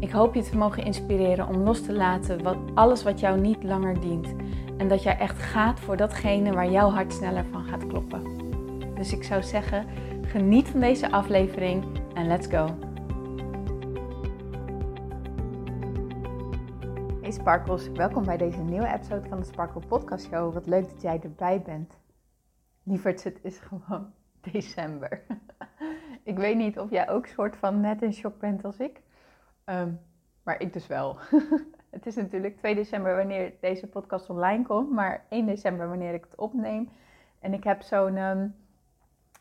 Ik hoop je te mogen inspireren om los te laten wat, alles wat jou niet langer dient. En dat jij echt gaat voor datgene waar jouw hart sneller van gaat kloppen. Dus ik zou zeggen, geniet van deze aflevering en let's go. Hey Sparkles, welkom bij deze nieuwe episode van de Sparkle Podcast Show. Wat leuk dat jij erbij bent. Lieverd, het is gewoon december. ik weet niet of jij ook soort van net in shock bent als ik. Ehm, maar ik dus wel. het is natuurlijk 2 december wanneer deze podcast online komt, maar 1 december wanneer ik het opneem. En ik heb zo'n um,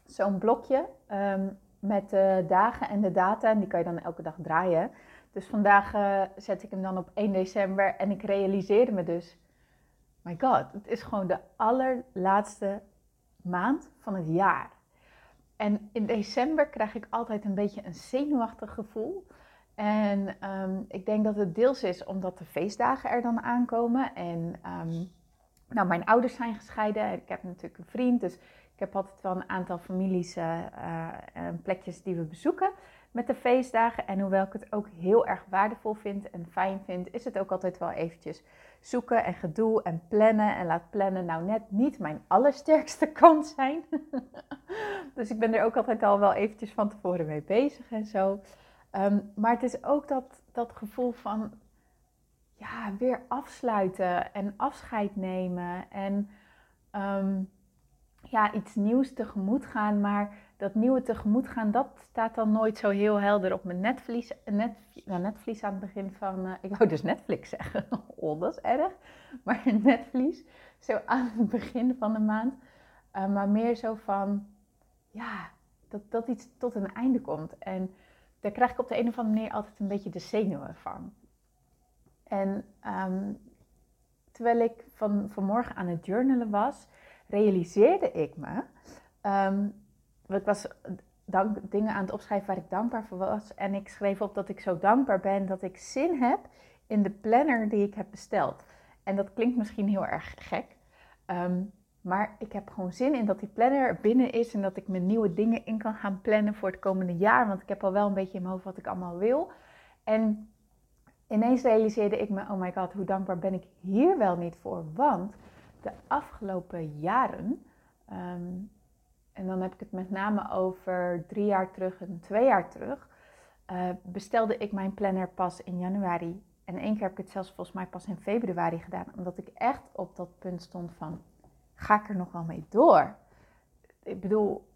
zo'n blokje um, met de dagen en de data en die kan je dan elke dag draaien. Dus vandaag uh, zet ik hem dan op 1 december en ik realiseerde me dus, my god, het is gewoon de allerlaatste maand van het jaar. En in december krijg ik altijd een beetje een zenuwachtig gevoel. En um, ik denk dat het deels is omdat de feestdagen er dan aankomen. En um, nou, mijn ouders zijn gescheiden. Ik heb natuurlijk een vriend. Dus ik heb altijd wel een aantal families, uh, plekjes die we bezoeken met de feestdagen. En hoewel ik het ook heel erg waardevol vind en fijn vind, is het ook altijd wel eventjes zoeken en gedoe en plannen. En laat plannen nou net niet mijn allersterkste kant zijn. dus ik ben er ook altijd al wel eventjes van tevoren mee bezig en zo. Um, maar het is ook dat, dat gevoel van ja, weer afsluiten en afscheid nemen en um, ja, iets nieuws tegemoet gaan. Maar dat nieuwe tegemoet gaan, dat staat dan nooit zo heel helder op mijn netvlies. Net, netvlies aan het begin van, uh, ik wou dus Netflix zeggen, oh dat is erg. Maar netvlies, zo aan het begin van de maand. Uh, maar meer zo van, ja, dat, dat iets tot een einde komt. En daar krijg ik op de een of andere manier altijd een beetje de zenuwen van. En um, terwijl ik van, vanmorgen aan het journalen was, realiseerde ik me. Um, ik was dank, dingen aan het opschrijven waar ik dankbaar voor was. En ik schreef op dat ik zo dankbaar ben dat ik zin heb in de planner die ik heb besteld. En dat klinkt misschien heel erg gek. Um, maar ik heb gewoon zin in dat die planner er binnen is en dat ik mijn nieuwe dingen in kan gaan plannen voor het komende jaar. Want ik heb al wel een beetje in mijn hoofd wat ik allemaal wil. En ineens realiseerde ik me, oh my god, hoe dankbaar ben ik hier wel niet voor. Want de afgelopen jaren, um, en dan heb ik het met name over drie jaar terug en twee jaar terug, uh, bestelde ik mijn planner pas in januari. En één keer heb ik het zelfs volgens mij pas in februari gedaan, omdat ik echt op dat punt stond van ga ik er nog wel mee door? Ik bedoel,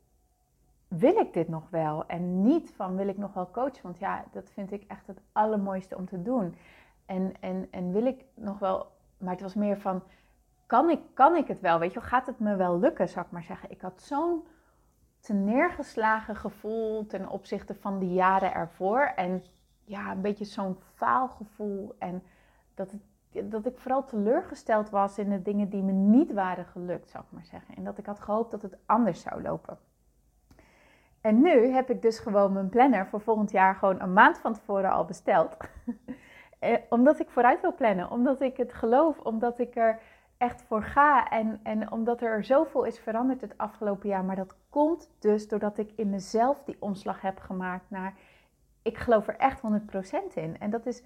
wil ik dit nog wel? En niet van wil ik nog wel coachen? Want ja, dat vind ik echt het allermooiste om te doen. En, en, en wil ik nog wel, maar het was meer van, kan ik, kan ik het wel? Weet je, gaat het me wel lukken, zou ik maar zeggen. Ik had zo'n neergeslagen gevoel ten opzichte van die jaren ervoor. En ja, een beetje zo'n faalgevoel. En dat het dat ik vooral teleurgesteld was in de dingen die me niet waren gelukt, zou ik maar zeggen. En dat ik had gehoopt dat het anders zou lopen. En nu heb ik dus gewoon mijn planner voor volgend jaar gewoon een maand van tevoren al besteld. Eh, omdat ik vooruit wil plannen, omdat ik het geloof, omdat ik er echt voor ga en, en omdat er zoveel is veranderd het afgelopen jaar. Maar dat komt dus doordat ik in mezelf die omslag heb gemaakt naar ik geloof er echt 100% in. En dat is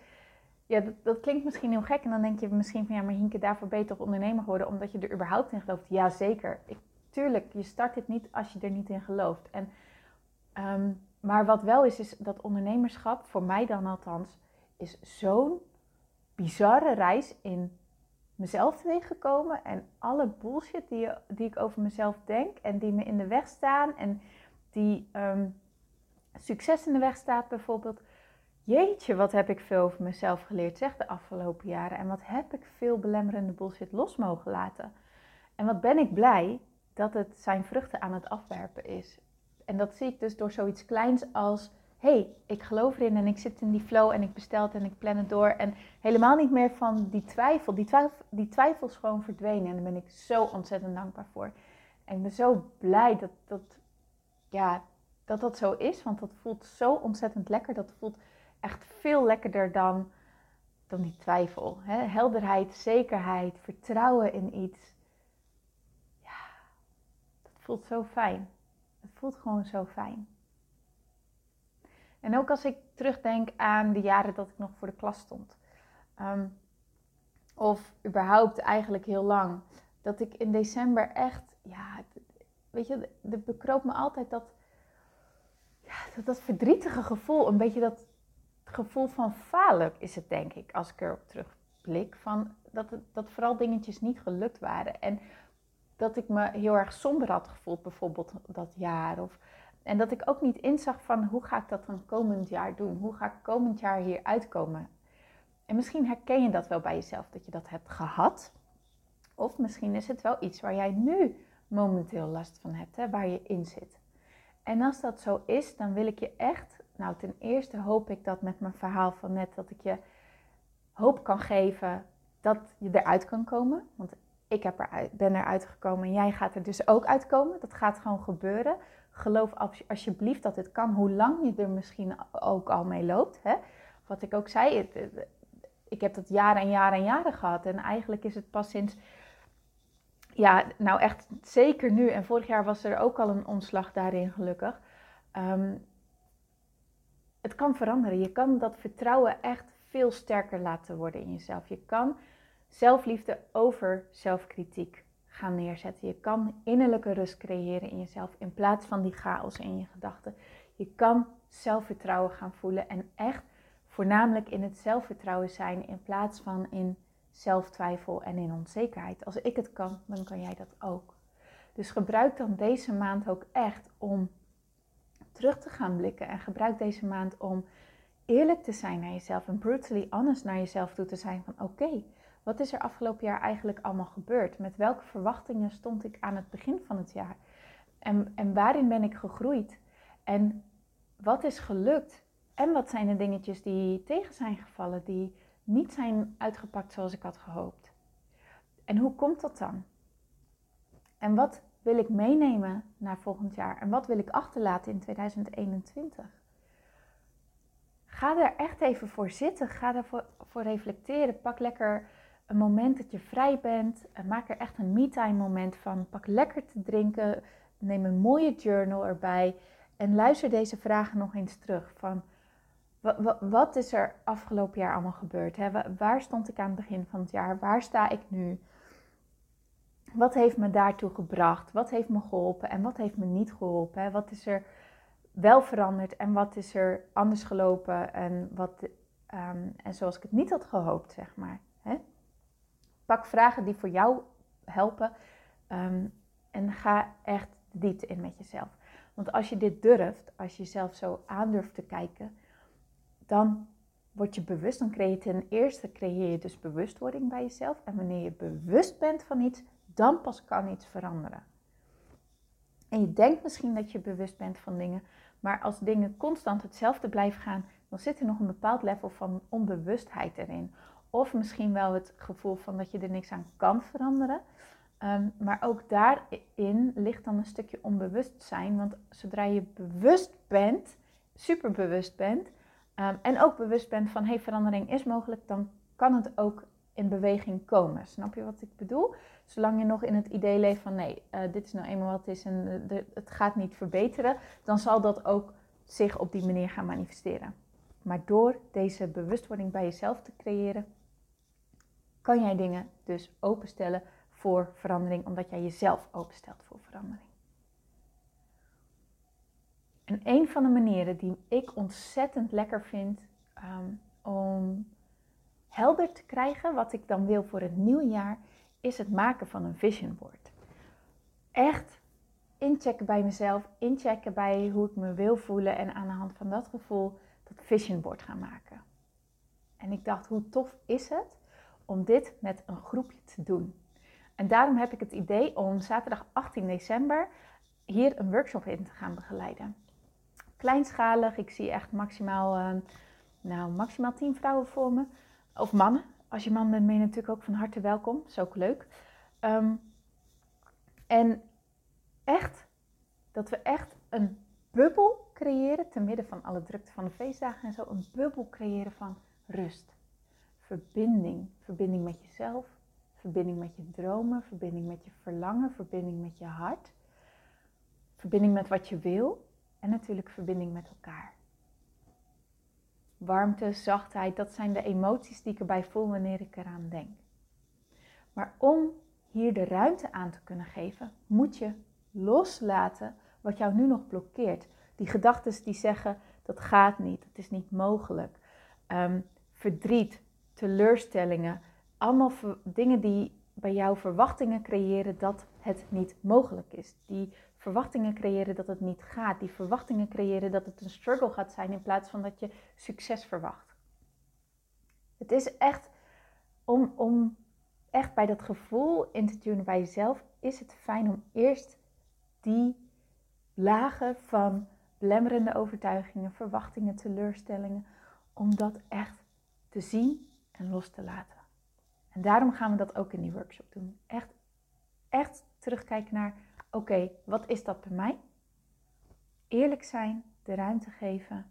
ja, dat, klinkt misschien heel gek. En dan denk je misschien van ja, maar Hinke, daarvoor beter ondernemer geworden omdat je er überhaupt in gelooft. Ja, zeker. Ik, tuurlijk, je start dit niet als je er niet in gelooft. En, um, maar wat wel is, is dat ondernemerschap, voor mij dan althans, is zo'n bizarre reis in mezelf tegengekomen. En alle bullshit die, die ik over mezelf denk en die me in de weg staan en die um, succes in de weg staat bijvoorbeeld Jeetje, wat heb ik veel over mezelf geleerd, zeg, de afgelopen jaren. En wat heb ik veel belemmerende bullshit los mogen laten. En wat ben ik blij dat het zijn vruchten aan het afwerpen is. En dat zie ik dus door zoiets kleins als, hey, ik geloof erin en ik zit in die flow en ik bestel het en ik plan het door. En helemaal niet meer van die twijfel. Die twijfel, die twijfel is gewoon verdwenen en daar ben ik zo ontzettend dankbaar voor. En ik ben zo blij dat dat, ja, dat dat zo is, want dat voelt zo ontzettend lekker. Dat voelt echt veel lekkerder dan, dan die twijfel. Hè? Helderheid, zekerheid, vertrouwen in iets. Ja, dat voelt zo fijn. Het voelt gewoon zo fijn. En ook als ik terugdenk aan de jaren dat ik nog voor de klas stond. Ehm, of überhaupt eigenlijk heel lang. Dat ik in december echt, ja, weet je, er bekroop me altijd dat, ja, dat, dat verdrietige gevoel. Een beetje dat gevoel van falen is het, denk ik, als ik erop terugblik. Van dat, dat vooral dingetjes niet gelukt waren. En dat ik me heel erg somber had gevoeld, bijvoorbeeld dat jaar. Of en dat ik ook niet inzag van hoe ga ik dat dan komend jaar doen? Hoe ga ik komend jaar hier uitkomen? En misschien herken je dat wel bij jezelf, dat je dat hebt gehad. Of misschien is het wel iets waar jij nu momenteel last van hebt, hè, waar je in zit. En als dat zo is, dan wil ik je echt, nou ten eerste hoop ik dat met mijn verhaal van net, dat ik je hoop kan geven dat je eruit kan komen. Want ik heb er, ben eruit gekomen en jij gaat er dus ook uitkomen. Dat gaat gewoon gebeuren geloof alsjeblieft dat het kan, hoe lang je er misschien ook al mee loopt. Hè? Wat ik ook zei, ik heb dat jaren en jaren en jaren gehad. En eigenlijk is het pas sinds, ja, nou echt zeker nu. En vorig jaar was er ook al een omslag daarin, gelukkig. Ehm, het kan veranderen. Je kan dat vertrouwen echt veel sterker laten worden in jezelf. Je kan zelfliefde over zelfkritiek gaan neerzetten. Je kan innerlijke rust creëren in jezelf in plaats van die chaos in je gedachten. Je kan zelfvertrouwen gaan voelen en echt voornamelijk in het zelfvertrouwen zijn in plaats van in zelftwijfel en in onzekerheid. Als ik het kan, dan kan jij dat ook. Dus gebruik dan deze maand ook echt om terug te gaan blikken en gebruik deze maand om eerlijk te zijn naar jezelf en brutally honest naar jezelf toe te zijn van oké, wat is er afgelopen jaar eigenlijk allemaal gebeurd? Met welke verwachtingen stond ik aan het begin van het jaar? En, en waarin ben ik gegroeid? En wat is gelukt? En wat zijn de dingetjes die tegen zijn gevallen, die niet zijn uitgepakt zoals ik had gehoopt? En hoe komt dat dan? En wat wil ik meenemen naar volgend jaar? En wat wil ik achterlaten in 2021? Ga er echt even voor zitten. Ga ervoor voor reflecteren. Pak lekker een moment dat je vrij bent. Maak er echt een me-time moment van. Pak lekker te drinken. Neem een mooie journal erbij. En luister deze vragen nog eens terug. Van, wat is er afgelopen jaar allemaal gebeurd? Waar stond ik aan het begin van het jaar? Waar sta ik nu? Wat heeft me daartoe gebracht? Wat heeft me geholpen en wat heeft me niet geholpen? Wat is er wel veranderd en wat is er anders gelopen en, wat, um, en zoals ik het niet had gehoopt, zeg maar. Hè? Pak vragen die voor jou helpen ehm, en ga echt diepte in met jezelf. Want als je dit durft, als je jezelf zo aandurft te kijken, dan word je bewust. Dan creëer je ten eerste creëer je dus bewustwording bij jezelf. En wanneer je bewust bent van iets, dan pas kan iets veranderen. En je denkt misschien dat je bewust bent van dingen, maar als dingen constant hetzelfde blijven gaan, dan zit er nog een bepaald level van onbewustheid erin. Of misschien wel het gevoel van dat je er niks aan kan veranderen. Ehm, maar ook daarin ligt dan een stukje onbewustzijn. Want zodra je bewust bent, superbewust bent, um, en ook bewust bent van hey, verandering is mogelijk, dan kan het ook in beweging komen. Snap je wat ik bedoel? Zolang je nog in het idee leeft van nee, uh, dit is nou eenmaal wat het is en uh, het gaat niet verbeteren, dan zal dat ook zich op die manier gaan manifesteren. Maar door deze bewustwording bij jezelf te creëren, kan jij dingen dus openstellen voor verandering, omdat jij jezelf openstelt voor verandering. En een van de manieren die ik ontzettend lekker vind um, om helder te krijgen wat ik dan wil voor het nieuwe jaar, is het maken van een vision board. Echt inchecken bij mezelf, inchecken bij hoe ik me wil voelen en aan de hand van dat gevoel dat vision board gaan maken. En ik dacht, hoe tof is het om dit met een groepje te doen. En daarom heb ik het idee om zaterdag 18 december hier een workshop in te gaan begeleiden. kleinschalig. Ik zie echt maximaal, uh, nou, maximaal 10 vrouwen voor me. Of mannen. Als je man bent, ben je natuurlijk ook van harte welkom. Dat is ook leuk. Ehm, en echt, dat we echt een bubbel creëren, te midden van alle drukte van de feestdagen en zo, een bubbel creëren van rust, verbinding, verbinding met jezelf, verbinding met je dromen, verbinding met je verlangen, verbinding met je hart, verbinding met wat je wil. En natuurlijk verbinding met elkaar. Warmte, zachtheid, dat zijn de emoties die ik erbij voel wanneer ik eraan denk. Maar om hier de ruimte aan te kunnen geven, moet je loslaten wat jou nu nog blokkeert. Die gedachten die zeggen dat gaat niet, het is niet mogelijk. Ehm, verdriet, teleurstellingen, allemaal dingen die bij jou verwachtingen creëren dat het niet mogelijk is. Die verwachtingen creëren dat het niet gaat. Die verwachtingen creëren dat het een struggle gaat zijn in plaats van dat je succes verwacht. Het is echt om, om echt bij dat gevoel in te tunen bij jezelf, is het fijn om eerst die lagen van belemmerende overtuigingen, verwachtingen, teleurstellingen, om dat echt te zien en los te laten. En daarom gaan we dat ook in die workshop doen. Echt, echt terugkijken naar, oké, wat is dat bij mij? Eerlijk zijn, de ruimte geven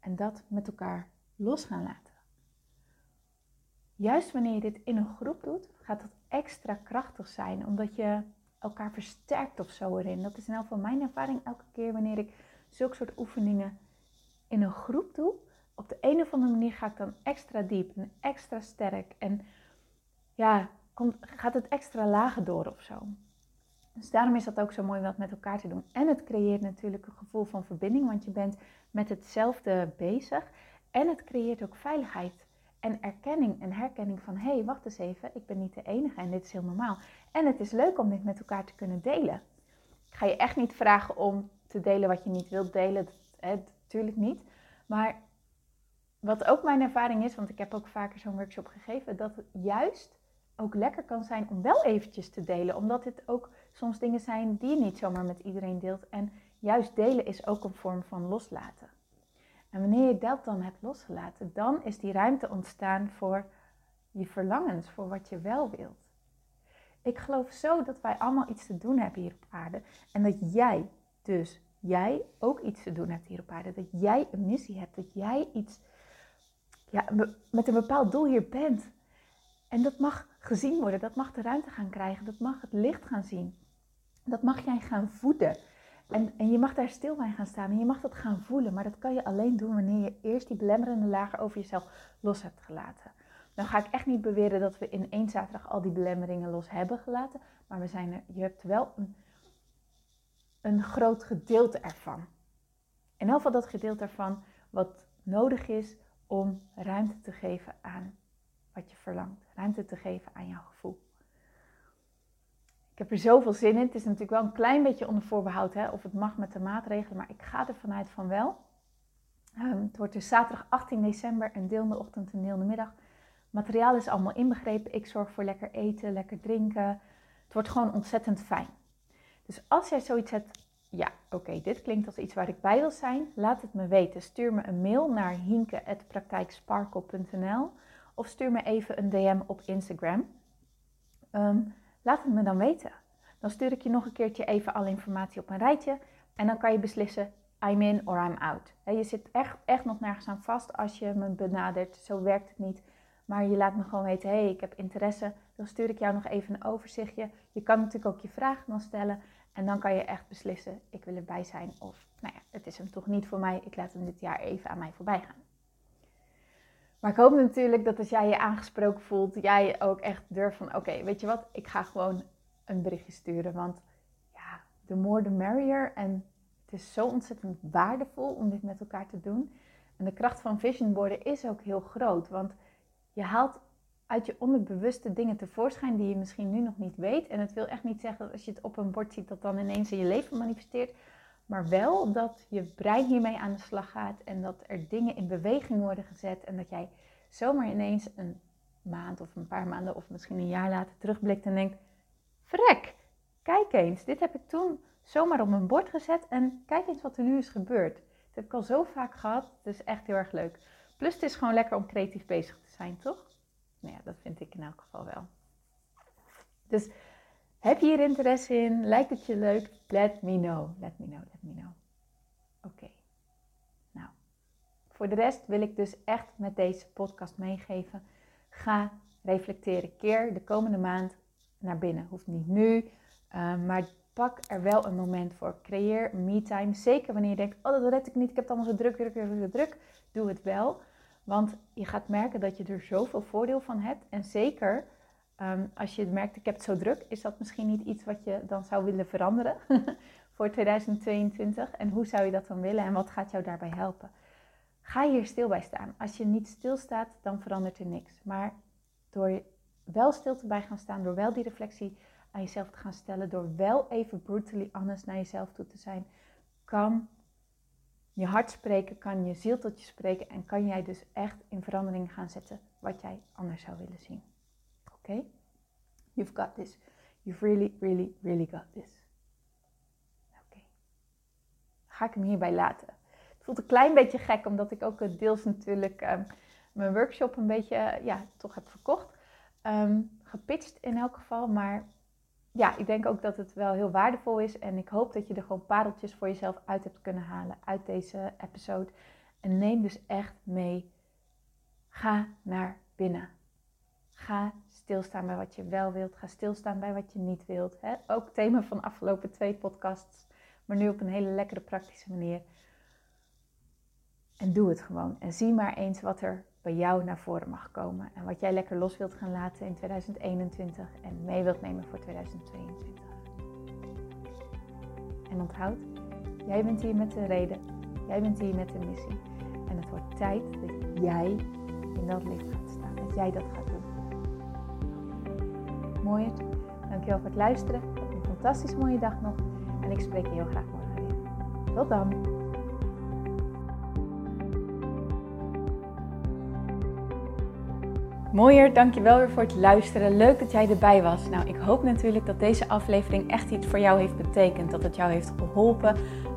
en dat met elkaar los gaan laten. Juist wanneer je dit in een groep doet, gaat dat extra krachtig zijn, omdat je elkaar versterkt of zo erin. Dat is in elk geval mijn ervaring elke keer wanneer ik zulke soort oefeningen in een groep doe. Op de een of andere manier ga ik dan extra diep en extra sterk. En ja, komt, gaat het extra lager door of zo. Dus daarom is dat ook zo mooi om dat met elkaar te doen. En het creëert natuurlijk een gevoel van verbinding, want je bent met hetzelfde bezig. En het creëert ook veiligheid en erkenning en herkenning van hé, hey, wacht eens even, ik ben niet de enige en dit is heel normaal. En het is leuk om dit met elkaar te kunnen delen. Ik ga je echt niet vragen om te delen wat je niet wilt delen, natuurlijk niet. Maar wat ook mijn ervaring is, want ik heb ook vaker zo'n workshop gegeven, dat juist ook lekker kan zijn om wel eventjes te delen. Omdat dit ook soms dingen zijn die je niet zomaar met iedereen deelt. En juist delen is ook een vorm van loslaten. En wanneer je dat dan hebt losgelaten, dan is die ruimte ontstaan voor je verlangens, voor wat je wel wilt. Ik geloof zo dat wij allemaal iets te doen hebben hier op aarde. En dat jij, dus jij, ook iets te doen hebt hier op aarde. Dat jij een missie hebt, dat jij iets ja, met een bepaald doel hier bent. En dat mag gezien worden, dat mag de ruimte gaan krijgen, dat mag het licht gaan zien. Dat mag jij gaan voeden. En, en je mag daar stil bij gaan staan en je mag dat gaan voelen. Maar dat kan je alleen doen wanneer je eerst die belemmerende lagen over jezelf los hebt gelaten. Dan ga ik echt niet beweren dat we in één zaterdag al die belemmeringen los hebben gelaten. Maar we zijn er, je hebt wel een, een groot gedeelte ervan. In elk geval dat gedeelte ervan wat nodig is om ruimte te geven aan wat je verlangt. Ruimte te geven aan jouw gevoel. Ik heb er zoveel zin in. Het is natuurlijk wel een klein beetje onder voorbehoud hè, of het mag met de maatregelen, maar ik ga er vanuit van wel. Um, het wordt dus zaterdag 18 december, een deel in de ochtend, een deel in de middag. Materiaal is allemaal inbegrepen. Ik zorg voor lekker eten, lekker drinken. Het wordt gewoon ontzettend fijn. Dus als jij zoiets hebt, ja, oké, dit klinkt als iets waar ik bij wil zijn, laat het me weten. Stuur me een mail naar hinke.praktijksparkle.nl of stuur me even een DM op Instagram. Um, Laat het me dan weten. Dan stuur ik je nog een keertje even alle informatie op een rijtje. En dan kan je beslissen, I'm in or I'm out. Je zit echt, echt nog nergens aan vast als je me benadert. Zo werkt het niet. Maar je laat me gewoon weten, hé, hey, ik heb interesse. Dan stuur ik jou nog even een overzichtje. Je kan natuurlijk ook je vragen dan stellen. En dan kan je echt beslissen, ik wil erbij zijn. Of, nou ja, het is hem toch niet voor mij. Ik laat hem dit jaar even aan mij voorbij gaan. Maar ik hoop natuurlijk dat als jij je aangesproken voelt, jij ook echt durft van, oké, weet je wat, ik ga gewoon een berichtje sturen. Want ja, the more the merrier. En het is zo ontzettend waardevol om dit met elkaar te doen. En de kracht van vision boarden is ook heel groot. Want je haalt uit je onderbewuste dingen tevoorschijn die je misschien nu nog niet weet. En het wil echt niet zeggen dat als je het op een bord ziet, dat dan ineens in je leven manifesteert. Maar wel dat je brein hiermee aan de slag gaat en dat er dingen in beweging worden gezet en dat jij zomaar ineens een maand of een paar maanden of misschien een jaar later terugblikt en denkt: Vrek, kijk eens, dit heb ik toen zomaar op mijn bord gezet en kijk eens wat er nu is gebeurd. heb ik al zo vaak gehad. Het is echt heel erg leuk. Plus het is gewoon lekker om creatief bezig te zijn, toch? Nou ja, dat vind ik in elk geval wel. Dus heb je hier interesse in? Lijkt het je leuk? Let me know. Let me know, let me know. Oké. Nou, voor de rest wil ik dus echt met deze podcast meegeven. Ga reflecteren. Keer de komende maand naar binnen. Hoeft niet nu, uh, maar pak er wel een moment voor. Creëer me-time. Zeker wanneer je denkt, oh dat red ik niet, ik heb het allemaal zo druk, druk, druk, druk. Doe het wel. Want je gaat merken dat je er zoveel voordeel van hebt. En zeker Ehm, als je merkt, ik heb het zo druk, is dat misschien niet iets wat je dan zou willen veranderen voor 2022? En hoe zou je dat dan willen en wat gaat jou daarbij helpen? Ga hier stil bij staan. Als je niet stilstaat, dan verandert er niks. Maar door wel stil te bij gaan staan, door wel die reflectie aan jezelf te gaan stellen, door wel even brutally honest naar jezelf toe te zijn, kan je hart spreken, kan je ziel tot je spreken en kan jij dus echt in verandering gaan zetten wat jij anders zou willen zien. Okay? You've got this. You've really, really, really got this. Oké. Ga ik hem hierbij laten. Het voelt een klein beetje gek, omdat ik ook deels natuurlijk um, mijn workshop een beetje, uh, ja, toch heb verkocht. Um, gepitcht in elk geval, maar ja, ik denk ook dat het wel heel waardevol is. En ik hoop dat je er gewoon pareltjes voor jezelf uit hebt kunnen halen uit deze episode. En neem dus echt mee. Ga naar binnen. Ga stilstaan bij wat je wel wilt. Ga stilstaan bij wat je niet wilt. Hè? Ook thema van de afgelopen twee podcasts. Maar nu op een hele lekkere praktische manier. En doe het gewoon. En zie maar eens wat er bij jou naar voren mag komen. En wat jij lekker los wilt gaan laten in 2021 en mee wilt nemen voor 2022. En onthoud, jij bent hier met een reden. Jij bent hier met een missie. En het wordt tijd dat jij in dat licht gaat staan. Dat jij dat gaat doen mooier. Dankjewel voor het luisteren. een fantastisch mooie dag nog. En ik spreek je heel graag morgen weer. Tot dan. Mooier, dankjewel weer voor het luisteren. Leuk dat jij erbij was. Nou, ik hoop natuurlijk dat deze aflevering echt iets voor jou heeft betekend. Dat het jou heeft geholpen,